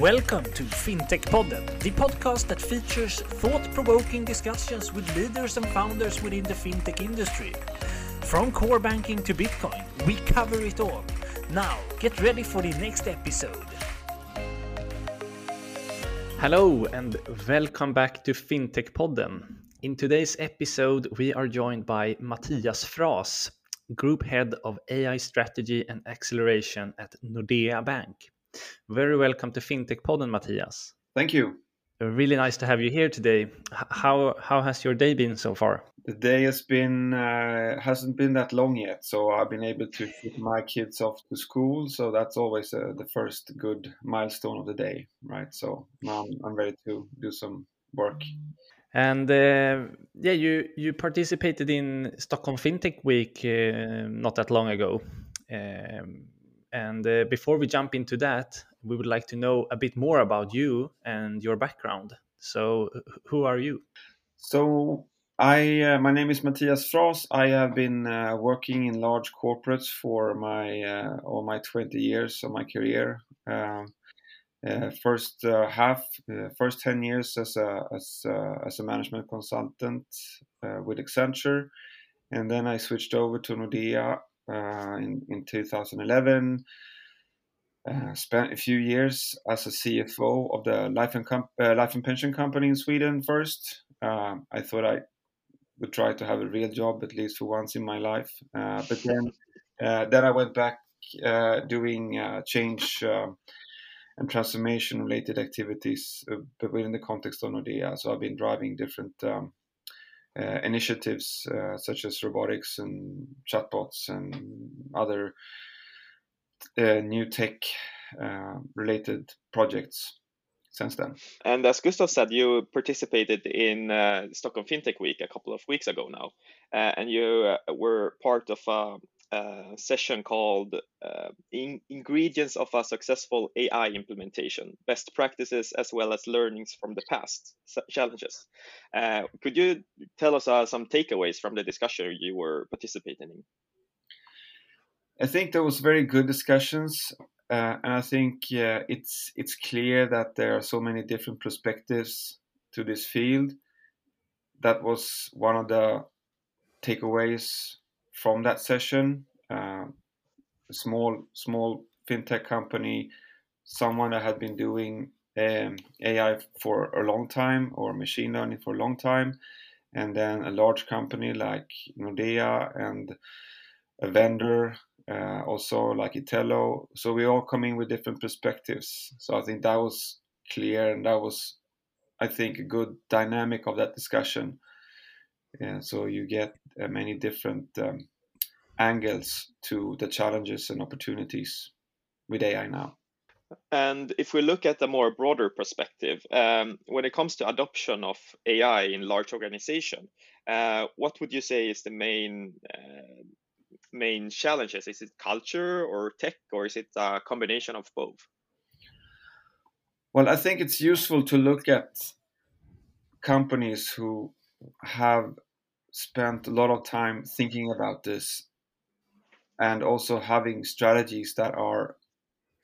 Welcome to FinTech Podden, the podcast that features thought provoking discussions with leaders and founders within the fintech industry. From core banking to Bitcoin, we cover it all. Now, get ready for the next episode. Hello, and welcome back to FinTech Podden. In today's episode, we are joined by Mattias Fras, Group Head of AI Strategy and Acceleration at Nordea Bank. Very welcome to FinTech Podden, Matthias. Thank you. Really nice to have you here today. How how has your day been so far? The day has been uh, hasn't been that long yet, so I've been able to get my kids off to school. So that's always uh, the first good milestone of the day, right? So now I'm, I'm ready to do some work. And uh, yeah, you you participated in Stockholm FinTech Week uh, not that long ago. Um, and uh, before we jump into that, we would like to know a bit more about you and your background. So, who are you? So, I uh, my name is Matthias Fras. I have been uh, working in large corporates for my uh, all my 20 years of my career. Um, uh, first uh, half, uh, first 10 years as a as, as a management consultant with Accenture, and then I switched over to Nordea uh, in, in 2011. Uh, spent a few years as a CFO of the life and, com- uh, life and pension company in Sweden first. Um, I thought I would try to have a real job at least for once in my life. Uh, but then, uh, then I went back doing change and transformation related activities, but within the context of Nordea. So I've been driving different um, uh, initiatives uh, such as robotics and chatbots and other uh, new tech related projects since then. And as Gustav said, you participated in uh, Stockholm FinTech Week a couple of weeks ago now, uh, and you uh, were part of a session called uh, in Ingredients of a Successful AI Implementation Best Practices as well as Learnings from the Past Challenges. Uh, could you tell us uh, some takeaways from the discussion you were participating in? I think there was very good discussions, uh, and I think it's it's clear that there are so many different perspectives to this field. That was one of the takeaways from that session. Uh, a small small fintech company, someone that had been doing um, AI for a long time or machine learning for a long time, and then a large company like Nordea and a vendor uh, also like Itello. So we all come in with different perspectives. So I think that was clear, and that was, I think, a good dynamic of that discussion. And so you get uh, many different um, angles to the challenges and opportunities with AI now. And if we look at a more broader perspective, um, when it comes to adoption of AI in large organization, uh, what would you say is the main uh, main challenges? Is it culture or tech, or is it a combination of both? Well, I think it's useful to look at companies who have spent a lot of time thinking about this and also having strategies that are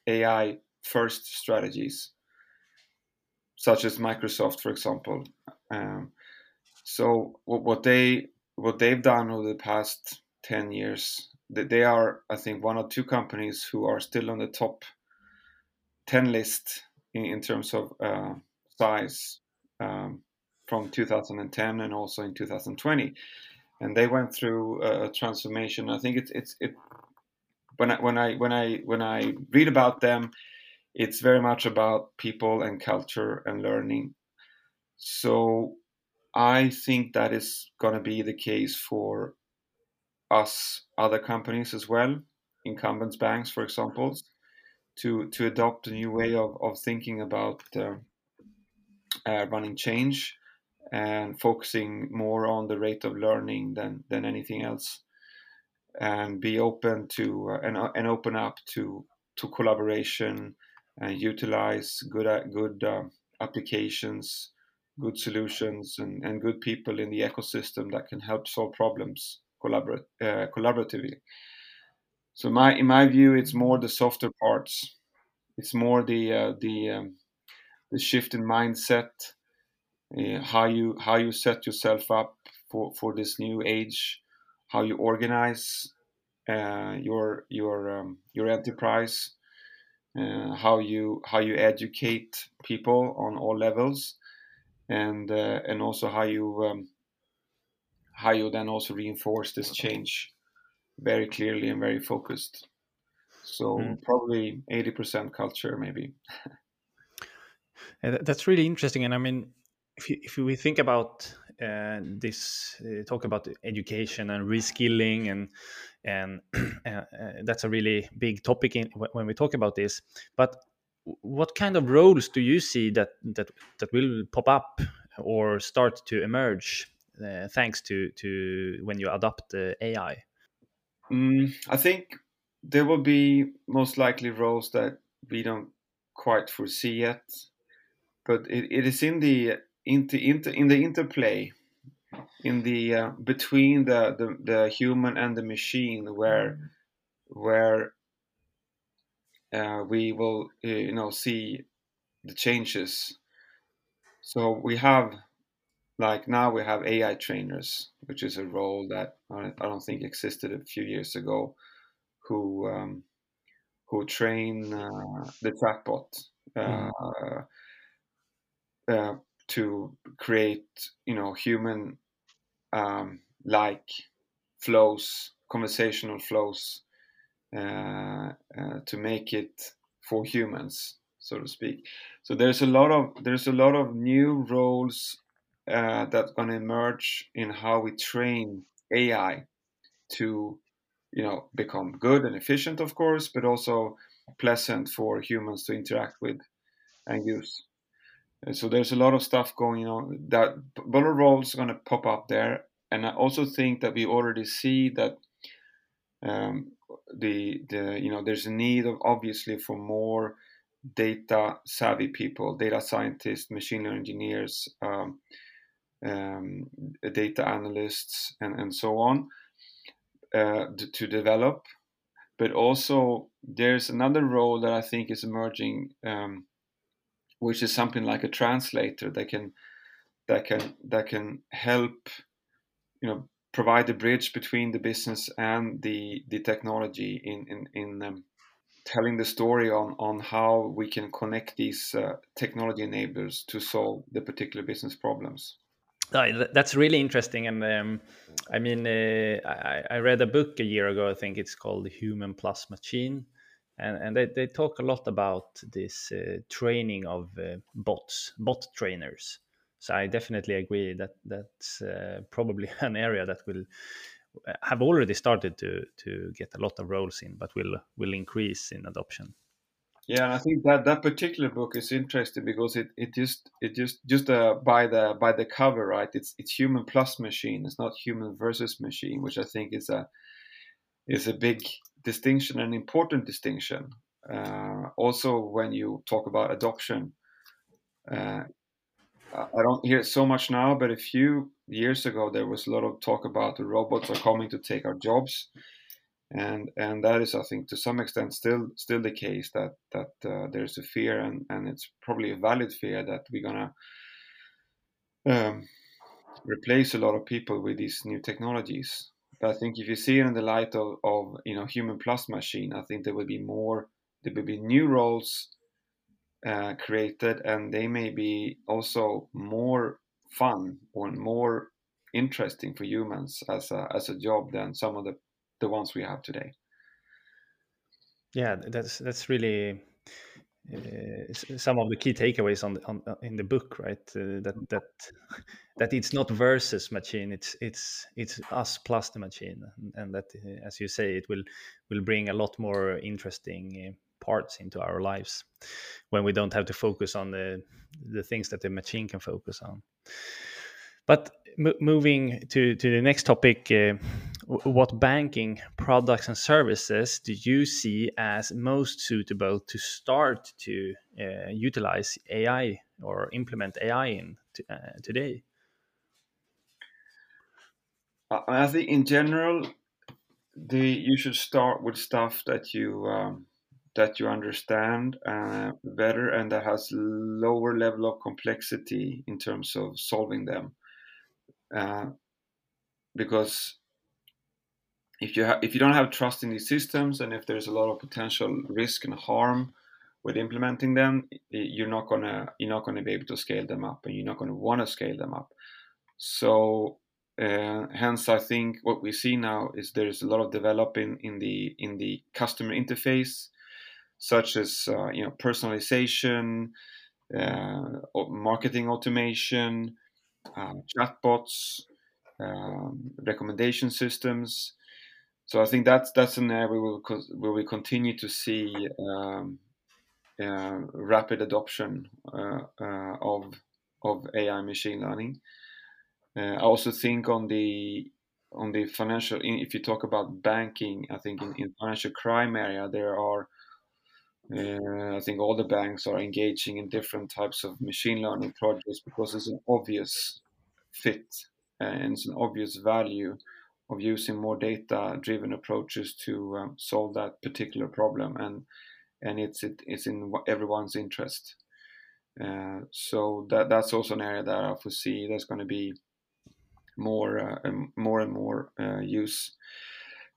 AI first strategies, such as Microsoft, for example. Um, so what they what they've done over the past ten years, they are I think one or two companies who are still on the top ten list in, in terms of uh, size. Um, from 2010 and also in 2020 and they went through a transformation. I think it's it's it when I, when I when I when I read about them it's very much about people and culture and learning. So i think that is going to be the case for us other companies as well incumbents banks for example to to adopt a new way of, of thinking about uh, uh, running change and focusing more on the rate of learning than than anything else. And be open to uh, and, uh, and open up to to collaboration and utilize good uh, good uh, applications good solutions and, and good people in the ecosystem that can help solve problems uh, collaboratively. So my in my view it's more the softer parts. It's more the uh, the um, the shift in mindset, how you how you set yourself up for for this new age, how you organize uh, your your um, your enterprise, uh, how you how you educate people on all levels, and uh, and also how you um, how you then also reinforce this change very clearly and very focused. So mm. probably eighty percent culture, maybe. that's really interesting, and I mean, if if we think about uh, this, uh, talk about education and reskilling, and and uh, uh, that's a really big topic in, when we talk about this. But what kind of roles do you see that that that will pop up or start to emerge uh, thanks to to when you adopt AI? Mm, I think there will be most likely roles that we don't quite foresee yet, but it, it is in the inter, inter, in the interplay in the uh, between the, the the human and the machine where where uh, we will uh, you know see the changes so we have like now we have ai trainers which is a role that i don't think existed a few years ago who um, who train uh, the chatbot uh, mm. To create you know human um, like flows conversational flows uh, uh, to make it for humans so to speak. So there's a lot of there's a lot of new roles uh, that's going to emerge in how we train ai to you know become good and efficient of course but also pleasant for humans to interact with and use so there's a lot of stuff going on that bullet roles are going to pop up there. And i also think that we already see that um, the the you know there's a need of obviously for more data savvy people data scientists machine learning engineers um, um, data analysts and, and so on uh, to develop. But also there's another role that i think is emerging um, which is something like a translator that can that can that can help you know provide the bridge between the business and the the technology in in, in um, telling the story on on how we can connect these uh, technology enablers to solve the particular business problems. That's really interesting and um, i mean uh, I, I read a book a year ago i think it's called human plus machine and, and they, they talk a lot about this uh, training of uh, bots, bot trainers. So I definitely agree that that's uh, probably an area that will uh, have already started to to get a lot of roles in, but will will increase in adoption. Yeah, and I think that that particular book is interesting because it, it just it just just uh, by the by the cover, right? It's it's human plus machine. It's not human versus machine, which I think is a is a big distinction, an important distinction. Uh, also, when you talk about adoption, uh, I don't hear it so much now, but a few years ago there was a lot of talk about the robots are coming to take our jobs, and and that is, I think, to some extent still still the case that that uh, there's a fear, and and it's probably a valid fear that we're gonna um, replace a lot of people with these new technologies. But I think if you see it in the light of, of you know human plus machine, I think there will be more, there will be new roles uh, created, and they may be also more fun or more interesting for humans as a as a job than some of the the ones we have today. Yeah, that's that's really some of the key takeaways on, on uh, in the book, right? Uh, that that that it's not versus machine; it's it's it's us plus the machine, and that, uh, as you say, it will will bring a lot more interesting uh, parts into our lives when we don't have to focus on the the things that the machine can focus on. But m- moving to, to the next topic, uh, what banking products and services do you see as most suitable to start to uh, utilize AI or implement AI in uh, today? I think in general, the you should start with stuff that you um, that you understand uh, better and that has lower level of complexity in terms of solving them uh, because if you ha- if you don't have trust in these systems and if there's a lot of potential risk and harm with implementing them you're not gonna you're not gonna be able to scale them up and you're not gonna want to scale them up. So uh, hence i think what we see now is there's a lot of developing in the in the customer interface such as uh, you know personalization uh, marketing automation uh, chatbots um, recommendation systems so I think that's that's an area where we will, where we continue to see um, uh, rapid adoption uh, uh, of of AI machine learning. Uh, I also think on the on the financial, if you talk about banking, I think in, in financial crime area there are. Uh, I think all the banks are engaging in different types of machine learning projects because it's an obvious fit and it's an obvious value of using more data driven approaches to um, solve that particular problem and and it's it, it's in everyone's interest. Uh, so that that's also an area that I foresee there's going to be more uh, more and more uh, use.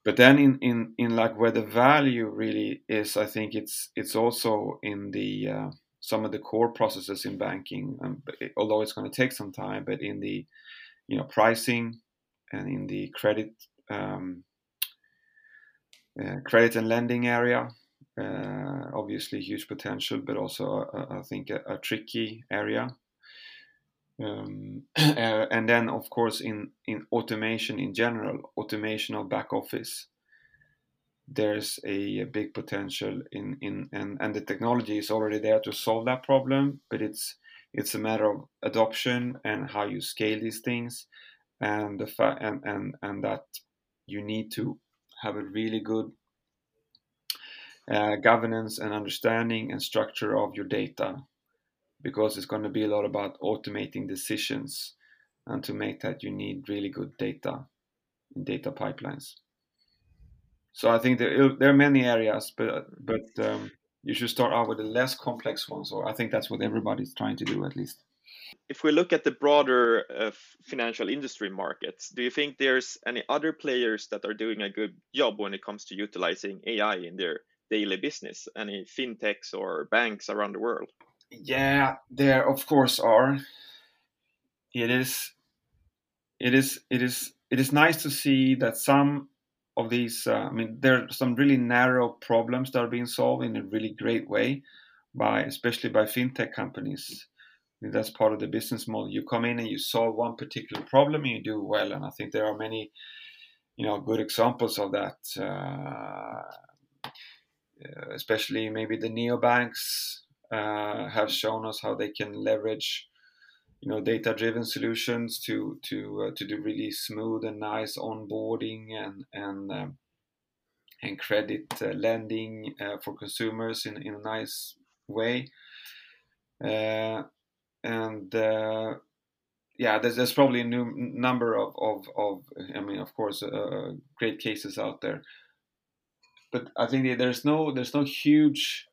But then in, in in like where the value really is I think it's it's also in the uh, some of the core processes in banking. Um, although it's going to take some time but in the you know pricing and in the credit um, uh, credit and lending area. Uh, obviously, huge potential, but also uh, I think a, a, tricky area. Um, uh, and then, of course, in in automation in general, automation of back office, there's a, a big potential in in and and the technology is already there to solve that problem, but it's it's a matter of adoption and how you scale these things and the fa- and, and and that you need to have a really good uh, governance and understanding and structure of your data because it's going to be a lot about automating decisions and to make that you need really good data data pipelines. So i think there, there are many areas but but um, you should start out with the less complex ones or i think that's what everybody's trying to do at least if we look at the broader uh, financial industry markets, do you think there's any other players that are doing a good job when it comes to utilizing AI in their daily business? Any fintechs or banks around the world? Yeah, there of course are. It is, it is, it is, it is nice to see that some of these. Uh, I mean, there are some really narrow problems that are being solved in a really great way by, especially by fintech companies that's part of the business model. You come in and you solve one particular problem and you do well. And I think there are many, you know, good examples of that. Uh, especially maybe the neobanks uh, have shown us how they can leverage, you know, data-driven solutions to to uh, to do really smooth and nice onboarding and and um, and credit uh, lending uh, for consumers in in a nice way. Uh, and uh, yeah, there's, there's probably a new number of, of, of I mean, of course, uh, great cases out there, but I think there's no there's no huge,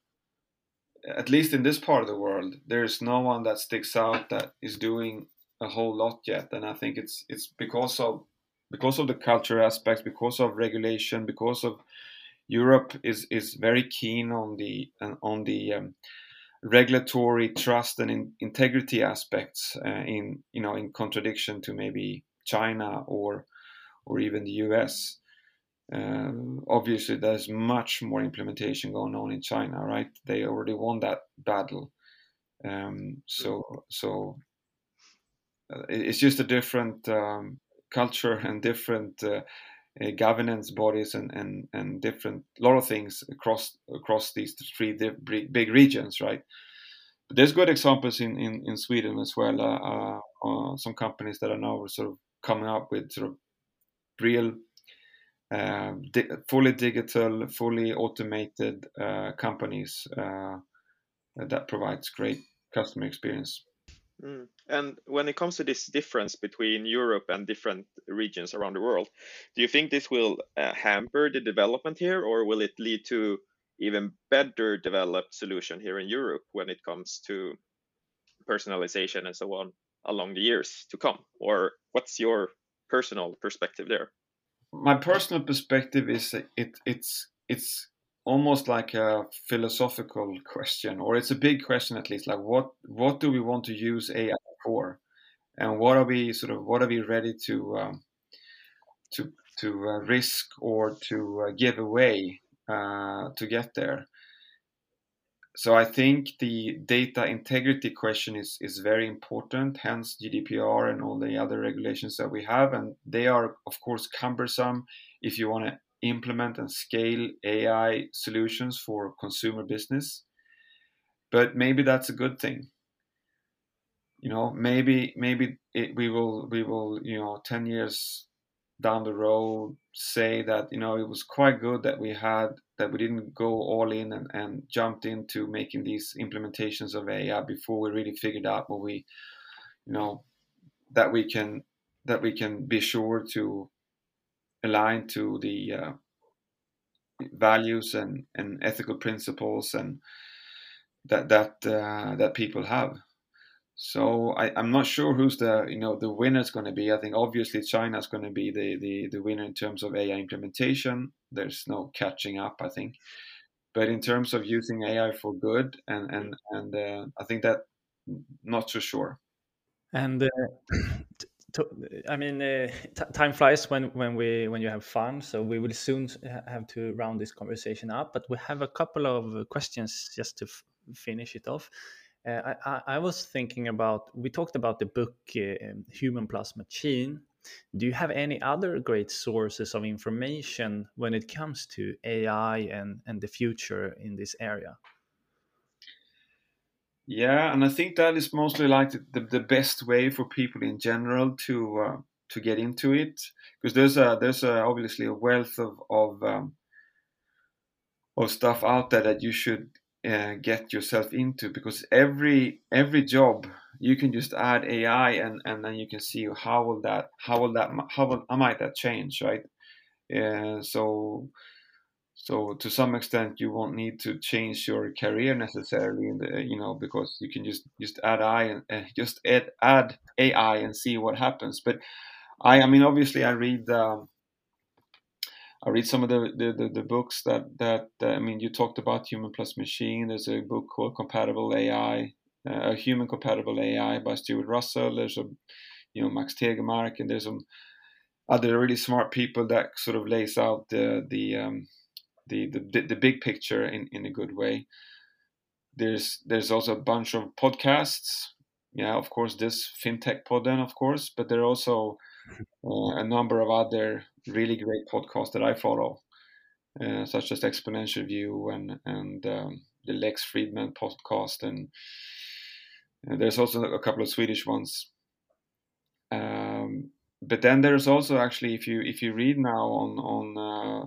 at least in this part of the world, there's no one that sticks out that is doing a whole lot yet, and I think it's it's because of because of the culture aspects, because of regulation, because of Europe is is very keen on the on the um, regulatory trust and in, integrity aspects uh, in you know in contradiction to maybe China or or even the US. Um, obviously, there's much more implementation going on in China, right? They already won that battle, um, so so uh, it's just a different um, culture and different uh, uh, governance bodies and, and, and different lot of things across across these three big regions, right? But there's good examples in, in, in Sweden as well. Uh, uh, uh, some companies that are now sort of coming up with sort of real, uh, di- fully digital, fully automated uh, companies that provides great customer experience. Mm. And when it comes to this difference between Europe and different regions around the world, do you think this will uh, hamper the development here, or will it lead to even better developed solution here in Europe when it comes to personalization and so on along the years to come? Or what's your personal perspective there? My personal perspective is it, it's it's almost like a philosophical question, or it's a big question at least. Like what what do we want to use AI for, and what are we sort of what are we ready to um, to to uh, risk or to uh, give away uh, to get there? so I think the data integrity question is is very important. Hence GDPR and all the other regulations that we have, and they are of course cumbersome if you want to implement and scale AI solutions for consumer business. But maybe that's a good thing. You know, maybe maybe it, we will we will you know ten years down the road say that you know it was quite good that we had that we didn't go all in and, and jumped into making these implementations of AI before we really figured out what we you know that we can that we can be sure to align to the uh, values and, and ethical principles and that that uh, that people have so I, am not sure who's the you know the winner is going to be. I think obviously China is going to be the, the the winner in terms of AI implementation. There's no catching up, I think. But in terms of using AI for good, and and and uh, I think that not so sure. And uh, to, I mean, uh, time flies when when we when you have fun. So we will soon have to round this conversation up. But we have a couple of questions just to finish it off. Uh, I, I, was thinking about we talked about the book uh, Human Plus Machine. Do you have any other great sources of information when it comes to AI and, and the future in this area? Yeah, and I think that is mostly like the, the, best way for people in general to uh, to get into it because there's a there's a, obviously a wealth of of um, of stuff out there that you should uh, get yourself into because every every job you can just add AI and and then you can see how will that how will that how will how might that change right? Uh, so so to some extent you won't need to change your career necessarily in the you know because you can just just add AI and uh, just add add AI and see what happens but I I mean obviously I read um, I read some of the, the, the, the books that that uh, I mean you talked about human plus machine. There's a book called Compatible AI, uh, a human compatible AI by Stuart Russell. There's a you know Max Tegmark, and there's some other really smart people that sort of lays out the the um, the, the the big picture in, in a good way. There's there's also a bunch of podcasts. Yeah, of course, this FinTech Podden of course, but there are also uh, a number of other really great podcasts that I follow, uh, such as Exponential View and and um, the Lex Friedman podcast, and, and, there's also a couple of Swedish ones. Um, but then there's also actually, if you if you read now on on uh,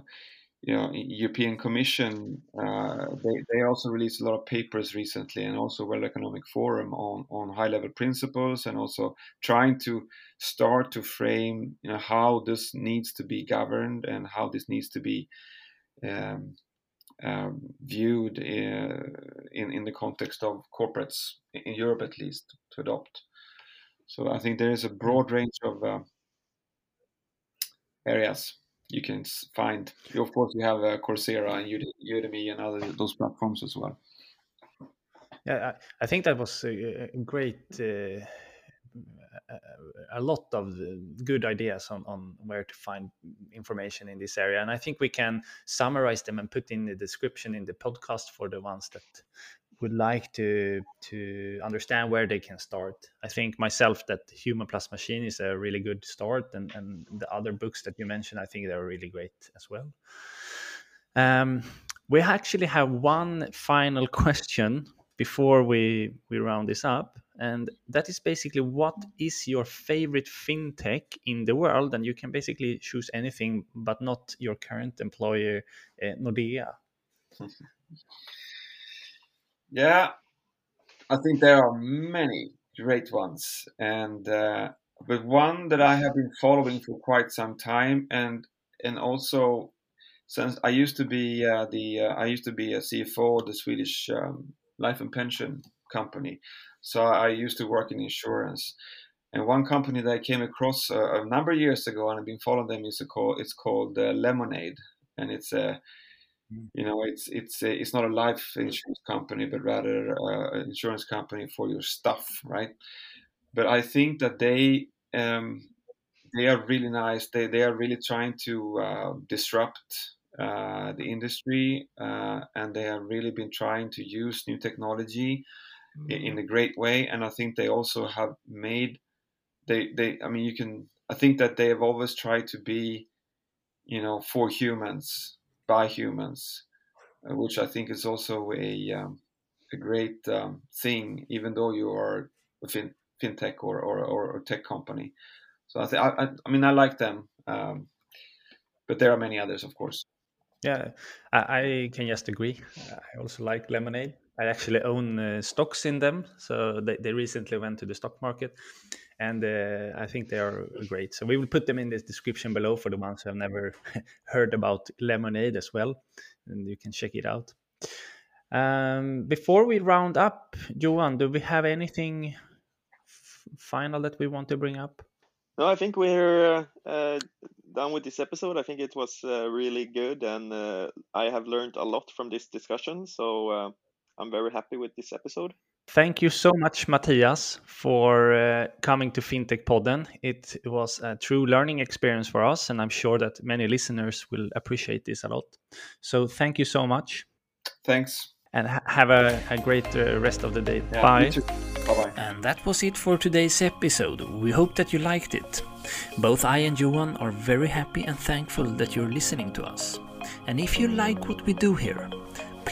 you know European Commission, uh, they they also released a lot of papers recently, and also World Economic Forum on on high level principles, and also trying to start to frame you know how this needs to be governed and how this needs to be um, um, viewed in, uh, in, in the context of corporates in Europe at least to adopt. So I think there is a broad range of uh, areas you can find. Of course, you have uh, Coursera and Udemy and other those platforms as well. Yeah, I, think that was a, a great. Uh, a lot of good ideas on, on where to find information in this area and i think we can summarize them and put in the description in the podcast for the ones that would like to to understand where they can start. I think myself that Human Plus Machine is a really good start, and and the other books that you mentioned, I think they're really great as well. Um, we actually have one final question before we we round this up, and that is basically what is your favorite fintech in the world? And you can basically choose anything, but not your current employer, uh, Nordea. Yeah, I think there are many great ones, and uh, but one that I have been following for quite some time, and and also since I used to be uh, the uh, I used to be a CFO of the Swedish um, life and pension company, so I used to work in insurance. And one company that I came across a, a number of years ago, and I've been following them, is called it's called uh, Lemonade, and it's a you know it's it's a, it's not a life insurance company, but rather uh, an insurance company for your stuff, right? But I think that they um, they are really nice. They they are really trying to uh, disrupt uh, the industry, uh, and they have really been trying to use new technology mm-hmm. in, in, a great way. And I think they also have made they they. I mean, you can. I think that they have always tried to be, you know, for humans by humans, uh, which I think is also a um, a great um, thing, even though you are a fin- fintech or, or, or, tech company. So I, th- I, I mean, I like them, um, but there are many others, of course. Yeah, I, I can just agree. I also like Lemonade. I actually own uh, stocks in them, so they, they recently went to the stock market, and uh, I think they are great. So we will put them in the description below for the ones who have never heard about Lemonade as well, and you can check it out. Um, before we round up, Johan, do we have anything final that we want to bring up? No, I think we're uh, done with this episode. I think it was uh, really good, and uh, I have learned a lot from this discussion. So uh, I'm very happy with this episode. Thank you so much, Matthias, for uh, coming to FinTech Podden. It was a true learning experience for us, and I'm sure that many listeners will appreciate this a lot. So, thank you so much. Thanks. And ha- have a, a great uh, rest of the day. Yeah, Bye. Bye-bye. And that was it for today's episode. We hope that you liked it. Both I and Johan are very happy and thankful that you're listening to us. And if you like what we do here,